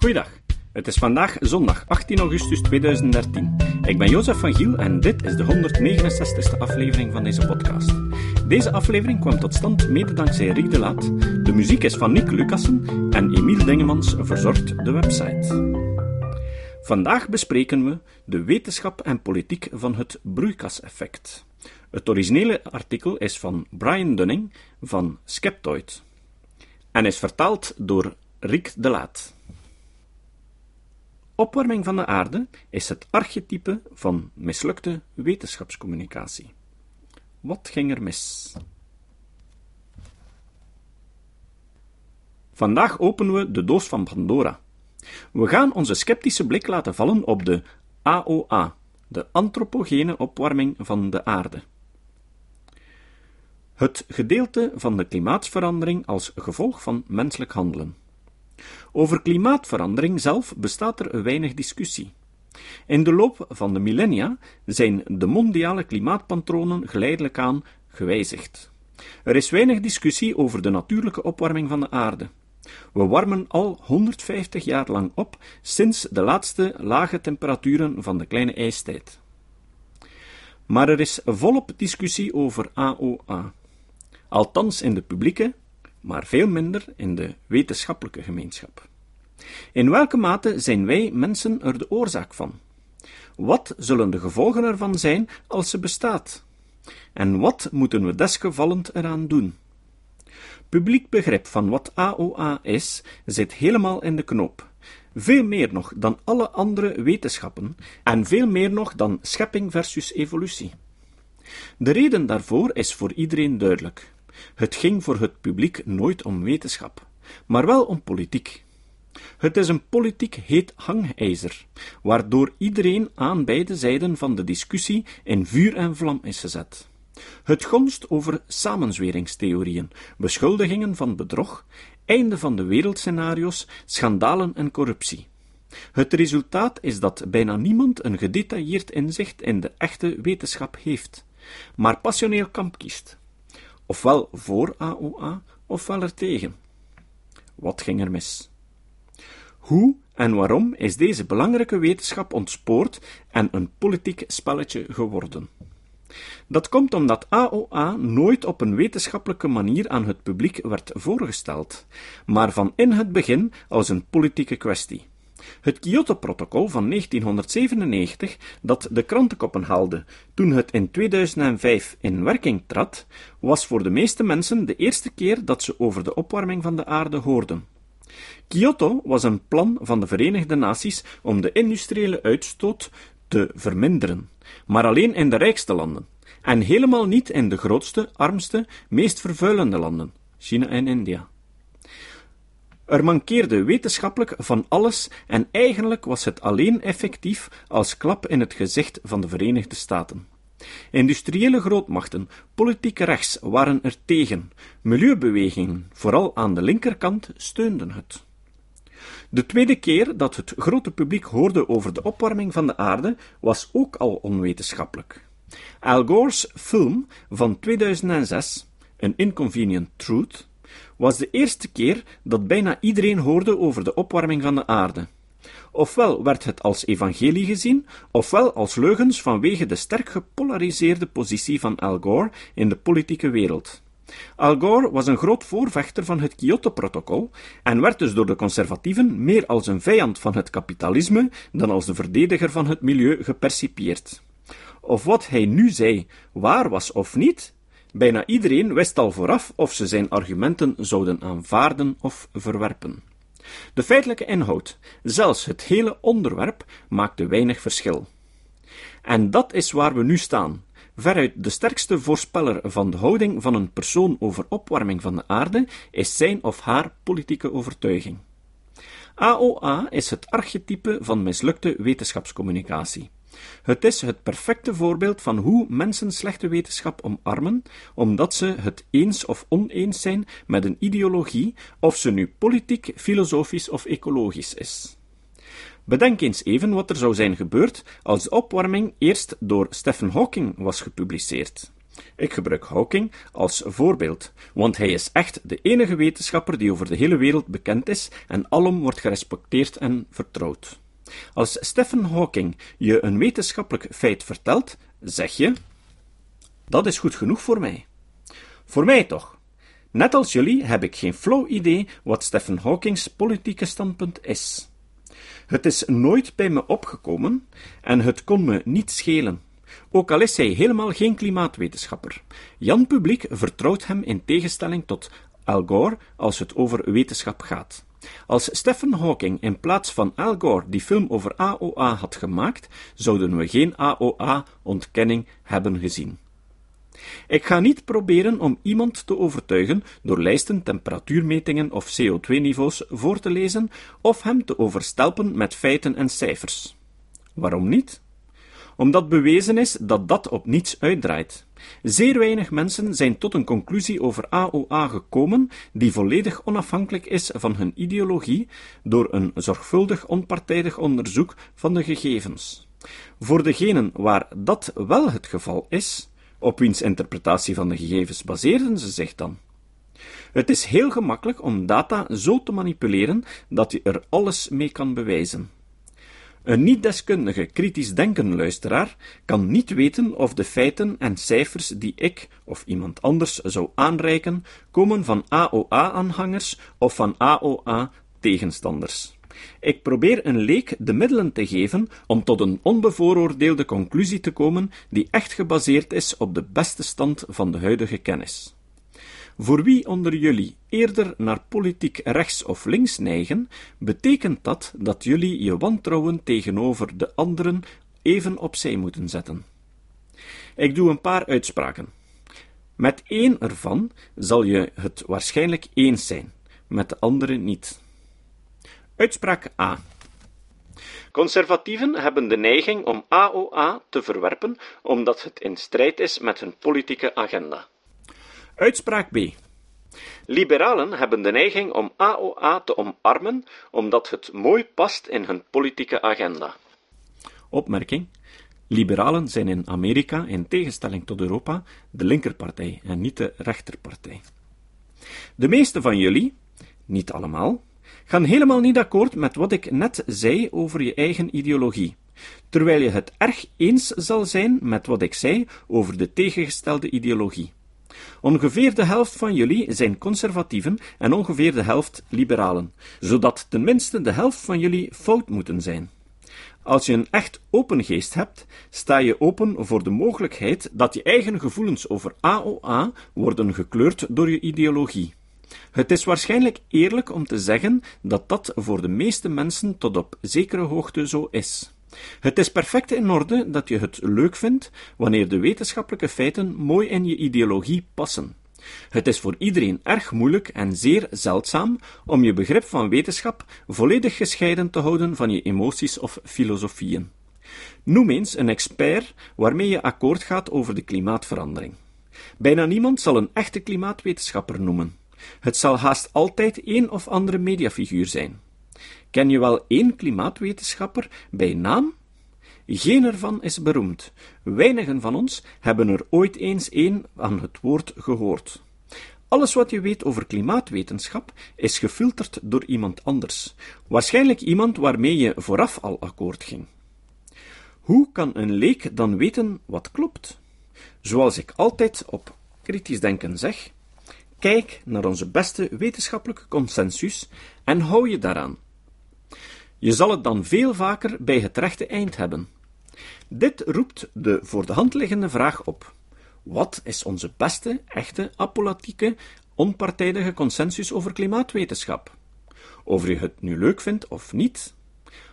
Goeiedag. Het is vandaag zondag 18 augustus 2013. Ik ben Jozef van Giel en dit is de 169ste aflevering van deze podcast. Deze aflevering kwam tot stand mede dankzij Riek de Laat. De muziek is van Nick Lucassen en Emiel Dingemans verzorgt de website. Vandaag bespreken we de wetenschap en politiek van het broeikaseffect. Het originele artikel is van Brian Dunning van Skeptoid en is vertaald door Riek de Laat. Opwarming van de aarde is het archetype van mislukte wetenschapscommunicatie. Wat ging er mis? Vandaag openen we de doos van Pandora. We gaan onze sceptische blik laten vallen op de AOA, de antropogene opwarming van de aarde. Het gedeelte van de klimaatsverandering als gevolg van menselijk handelen. Over klimaatverandering zelf bestaat er weinig discussie. In de loop van de millennia zijn de mondiale klimaatpatronen geleidelijk aan gewijzigd. Er is weinig discussie over de natuurlijke opwarming van de aarde. We warmen al 150 jaar lang op sinds de laatste lage temperaturen van de kleine ijstijd. Maar er is volop discussie over AOA. Althans in de publieke, maar veel minder in de wetenschappelijke gemeenschap. In welke mate zijn wij mensen er de oorzaak van? Wat zullen de gevolgen ervan zijn als ze bestaat? En wat moeten we desgevallend eraan doen? Publiek begrip van wat AOA is, zit helemaal in de knoop. Veel meer nog dan alle andere wetenschappen en veel meer nog dan schepping versus evolutie. De reden daarvoor is voor iedereen duidelijk. Het ging voor het publiek nooit om wetenschap, maar wel om politiek. Het is een politiek heet hangijzer, waardoor iedereen aan beide zijden van de discussie in vuur en vlam is gezet. Het gonst over samenzweringstheorieën, beschuldigingen van bedrog, einde van de wereldscenario's, schandalen en corruptie. Het resultaat is dat bijna niemand een gedetailleerd inzicht in de echte wetenschap heeft, maar passioneel kamp kiest ofwel voor AOA, ofwel er tegen. Wat ging er mis? Hoe en waarom is deze belangrijke wetenschap ontspoord en een politiek spelletje geworden? Dat komt omdat AOA nooit op een wetenschappelijke manier aan het publiek werd voorgesteld, maar van in het begin als een politieke kwestie. Het Kyoto-protocol van 1997, dat de krantenkoppen haalde toen het in 2005 in werking trad, was voor de meeste mensen de eerste keer dat ze over de opwarming van de aarde hoorden. Kyoto was een plan van de Verenigde Naties om de industriële uitstoot te verminderen, maar alleen in de rijkste landen, en helemaal niet in de grootste, armste, meest vervuilende landen, China en India. Er mankeerde wetenschappelijk van alles en eigenlijk was het alleen effectief als klap in het gezicht van de Verenigde Staten. Industriële grootmachten, politiek rechts, waren er tegen. Milieubewegingen, vooral aan de linkerkant, steunden het. De tweede keer dat het grote publiek hoorde over de opwarming van de aarde was ook al onwetenschappelijk. Al Gore's film van 2006, An Inconvenient Truth, was de eerste keer dat bijna iedereen hoorde over de opwarming van de aarde. Ofwel werd het als evangelie gezien, ofwel als leugens vanwege de sterk gepolariseerde positie van Al Gore in de politieke wereld. Al Gore was een groot voorvechter van het Kyoto-protocol en werd dus door de conservatieven meer als een vijand van het kapitalisme dan als de verdediger van het milieu gepercipieerd. Of wat hij nu zei waar was of niet, Bijna iedereen wist al vooraf of ze zijn argumenten zouden aanvaarden of verwerpen. De feitelijke inhoud, zelfs het hele onderwerp, maakte weinig verschil. En dat is waar we nu staan. Veruit de sterkste voorspeller van de houding van een persoon over opwarming van de aarde is zijn of haar politieke overtuiging. AOA is het archetype van mislukte wetenschapscommunicatie. Het is het perfecte voorbeeld van hoe mensen slechte wetenschap omarmen, omdat ze het eens of oneens zijn met een ideologie, of ze nu politiek, filosofisch of ecologisch is. Bedenk eens even wat er zou zijn gebeurd als de opwarming eerst door Stephen Hawking was gepubliceerd. Ik gebruik Hawking als voorbeeld, want hij is echt de enige wetenschapper die over de hele wereld bekend is en alom wordt gerespecteerd en vertrouwd. Als Stephen Hawking je een wetenschappelijk feit vertelt, zeg je: Dat is goed genoeg voor mij. Voor mij toch. Net als jullie heb ik geen flauw idee wat Stephen Hawkings politieke standpunt is. Het is nooit bij me opgekomen en het kon me niet schelen. Ook al is hij helemaal geen klimaatwetenschapper. Jan Publiek vertrouwt hem in tegenstelling tot Al Gore als het over wetenschap gaat. Als Stephen Hawking in plaats van Al Gore die film over AOA had gemaakt, zouden we geen AOA-ontkenning hebben gezien. Ik ga niet proberen om iemand te overtuigen door lijsten, temperatuurmetingen of CO2-niveaus voor te lezen of hem te overstelpen met feiten en cijfers. Waarom niet? Omdat bewezen is dat dat op niets uitdraait. Zeer weinig mensen zijn tot een conclusie over AOA gekomen die volledig onafhankelijk is van hun ideologie door een zorgvuldig onpartijdig onderzoek van de gegevens. Voor degenen waar dat wel het geval is, op wiens interpretatie van de gegevens baseerden ze zich dan? Het is heel gemakkelijk om data zo te manipuleren dat je er alles mee kan bewijzen. Een niet-deskundige, kritisch denken luisteraar kan niet weten of de feiten en cijfers die ik of iemand anders zou aanreiken, komen van AOA-aanhangers of van AOA-tegenstanders. Ik probeer een leek de middelen te geven om tot een onbevooroordeelde conclusie te komen die echt gebaseerd is op de beste stand van de huidige kennis. Voor wie onder jullie eerder naar politiek rechts of links neigen, betekent dat dat jullie je wantrouwen tegenover de anderen even opzij moeten zetten. Ik doe een paar uitspraken. Met één ervan zal je het waarschijnlijk eens zijn, met de andere niet. Uitspraak A. Conservatieven hebben de neiging om AOA te verwerpen omdat het in strijd is met hun politieke agenda. Uitspraak B. Liberalen hebben de neiging om AOA te omarmen omdat het mooi past in hun politieke agenda. Opmerking. Liberalen zijn in Amerika, in tegenstelling tot Europa, de linkerpartij en niet de rechterpartij. De meeste van jullie, niet allemaal, gaan helemaal niet akkoord met wat ik net zei over je eigen ideologie, terwijl je het erg eens zal zijn met wat ik zei over de tegengestelde ideologie. Ongeveer de helft van jullie zijn conservatieven en ongeveer de helft liberalen, zodat tenminste de helft van jullie fout moeten zijn. Als je een echt open geest hebt, sta je open voor de mogelijkheid dat je eigen gevoelens over AOA worden gekleurd door je ideologie. Het is waarschijnlijk eerlijk om te zeggen dat dat voor de meeste mensen tot op zekere hoogte zo is. Het is perfect in orde dat je het leuk vindt wanneer de wetenschappelijke feiten mooi in je ideologie passen. Het is voor iedereen erg moeilijk en zeer zeldzaam om je begrip van wetenschap volledig gescheiden te houden van je emoties of filosofieën. Noem eens een expert waarmee je akkoord gaat over de klimaatverandering. Bijna niemand zal een echte klimaatwetenschapper noemen. Het zal haast altijd een of andere mediafiguur zijn. Ken je wel één klimaatwetenschapper bij naam? Geen ervan is beroemd. Weinigen van ons hebben er ooit eens één aan het woord gehoord. Alles wat je weet over klimaatwetenschap is gefilterd door iemand anders, waarschijnlijk iemand waarmee je vooraf al akkoord ging. Hoe kan een leek dan weten wat klopt? Zoals ik altijd op kritisch denken zeg, kijk naar onze beste wetenschappelijke consensus en hou je daaraan. Je zal het dan veel vaker bij het rechte eind hebben. Dit roept de voor de hand liggende vraag op. Wat is onze beste, echte, apolitieke, onpartijdige consensus over klimaatwetenschap? Of je het nu leuk vindt of niet,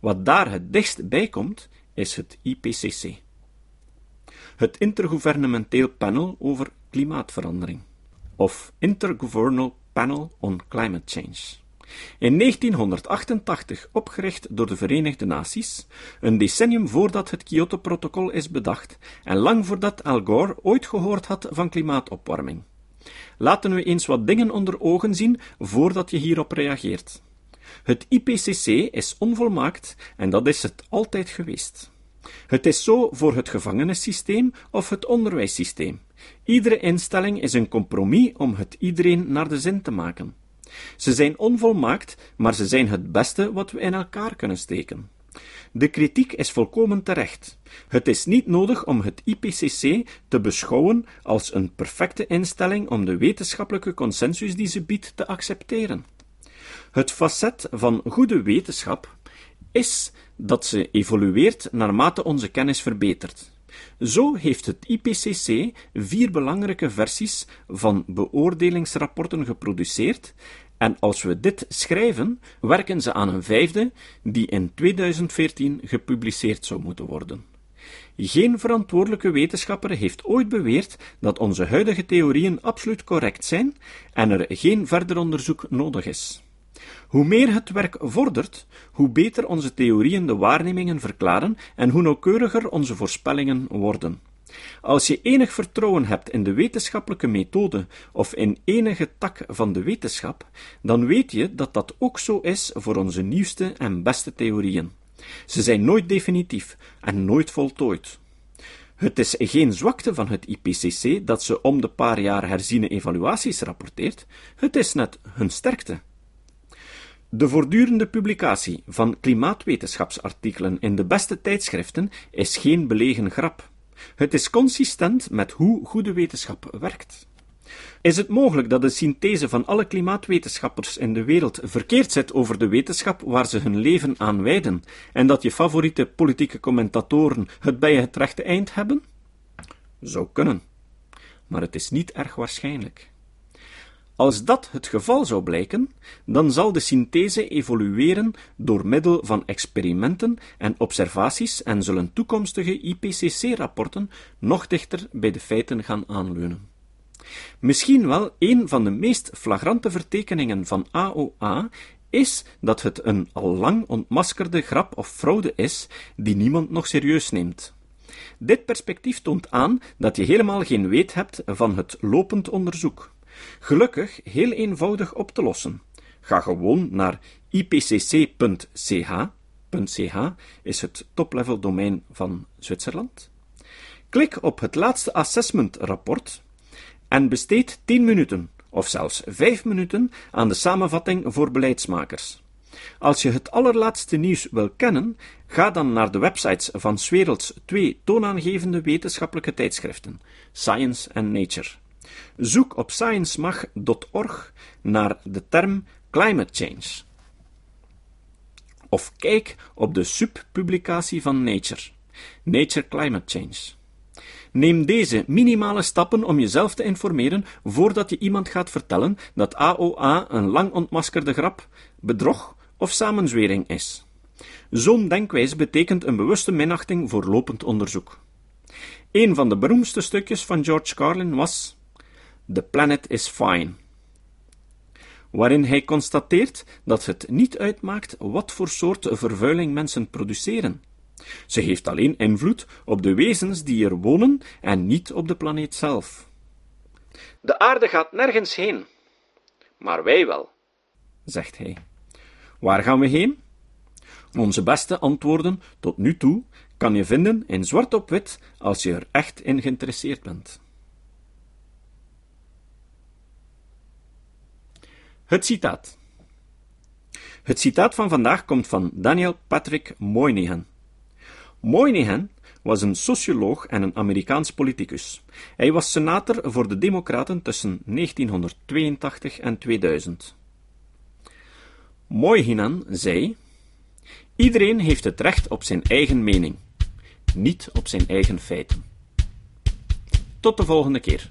wat daar het dichtst bij komt, is het IPCC. Het Intergouvernementeel Panel over Klimaatverandering, of Intergovernmental Panel on Climate Change. In 1988 opgericht door de Verenigde Naties, een decennium voordat het Kyoto-protocol is bedacht en lang voordat Al Gore ooit gehoord had van klimaatopwarming. Laten we eens wat dingen onder ogen zien voordat je hierop reageert. Het IPCC is onvolmaakt en dat is het altijd geweest. Het is zo voor het gevangenissysteem of het onderwijssysteem. Iedere instelling is een compromis om het iedereen naar de zin te maken. Ze zijn onvolmaakt, maar ze zijn het beste wat we in elkaar kunnen steken. De kritiek is volkomen terecht. Het is niet nodig om het IPCC te beschouwen als een perfecte instelling om de wetenschappelijke consensus die ze biedt te accepteren. Het facet van goede wetenschap is dat ze evolueert naarmate onze kennis verbetert. Zo heeft het IPCC vier belangrijke versies van beoordelingsrapporten geproduceerd en als we dit schrijven, werken ze aan een vijfde, die in 2014 gepubliceerd zou moeten worden. Geen verantwoordelijke wetenschapper heeft ooit beweerd dat onze huidige theorieën absoluut correct zijn en er geen verder onderzoek nodig is. Hoe meer het werk vordert, hoe beter onze theorieën de waarnemingen verklaren en hoe nauwkeuriger onze voorspellingen worden. Als je enig vertrouwen hebt in de wetenschappelijke methode of in enige tak van de wetenschap, dan weet je dat dat ook zo is voor onze nieuwste en beste theorieën. Ze zijn nooit definitief en nooit voltooid. Het is geen zwakte van het IPCC dat ze om de paar jaar herziene evaluaties rapporteert, het is net hun sterkte. De voortdurende publicatie van klimaatwetenschapsartikelen in de beste tijdschriften is geen belegen grap. Het is consistent met hoe goede wetenschap werkt. Is het mogelijk dat de synthese van alle klimaatwetenschappers in de wereld verkeerd zit over de wetenschap waar ze hun leven aan wijden, en dat je favoriete politieke commentatoren het bij het rechte eind hebben? Zou kunnen, maar het is niet erg waarschijnlijk. Als dat het geval zou blijken, dan zal de synthese evolueren door middel van experimenten en observaties en zullen toekomstige IPCC-rapporten nog dichter bij de feiten gaan aanleunen. Misschien wel een van de meest flagrante vertekeningen van AOA is dat het een al lang ontmaskerde grap of fraude is die niemand nog serieus neemt. Dit perspectief toont aan dat je helemaal geen weet hebt van het lopend onderzoek. Gelukkig heel eenvoudig op te lossen. Ga gewoon naar ipcc.ch. .ch is het top-level domein van Zwitserland. Klik op het laatste assessment rapport en besteed 10 minuten of zelfs 5 minuten aan de samenvatting voor beleidsmakers. Als je het allerlaatste nieuws wil kennen, ga dan naar de websites van 's werelds twee toonaangevende wetenschappelijke tijdschriften, Science en Nature. Zoek op sciencemag.org naar de term climate change. Of kijk op de subpublicatie van Nature, Nature Climate Change. Neem deze minimale stappen om jezelf te informeren voordat je iemand gaat vertellen dat AOA een lang ontmaskerde grap, bedrog of samenzwering is. Zo'n denkwijze betekent een bewuste minachting voor lopend onderzoek. Een van de beroemdste stukjes van George Carlin was The Planet is Fine, waarin hij constateert dat het niet uitmaakt wat voor soort vervuiling mensen produceren. Ze heeft alleen invloed op de wezens die er wonen en niet op de planeet zelf. De aarde gaat nergens heen, maar wij wel, zegt hij. Waar gaan we heen? Onze beste antwoorden tot nu toe kan je vinden in zwart op wit als je er echt in geïnteresseerd bent. Het citaat. Het citaat van vandaag komt van Daniel Patrick Moynihan. Moynihan was een socioloog en een Amerikaans politicus. Hij was senator voor de Democraten tussen 1982 en 2000. Moynihan zei: Iedereen heeft het recht op zijn eigen mening, niet op zijn eigen feiten. Tot de volgende keer.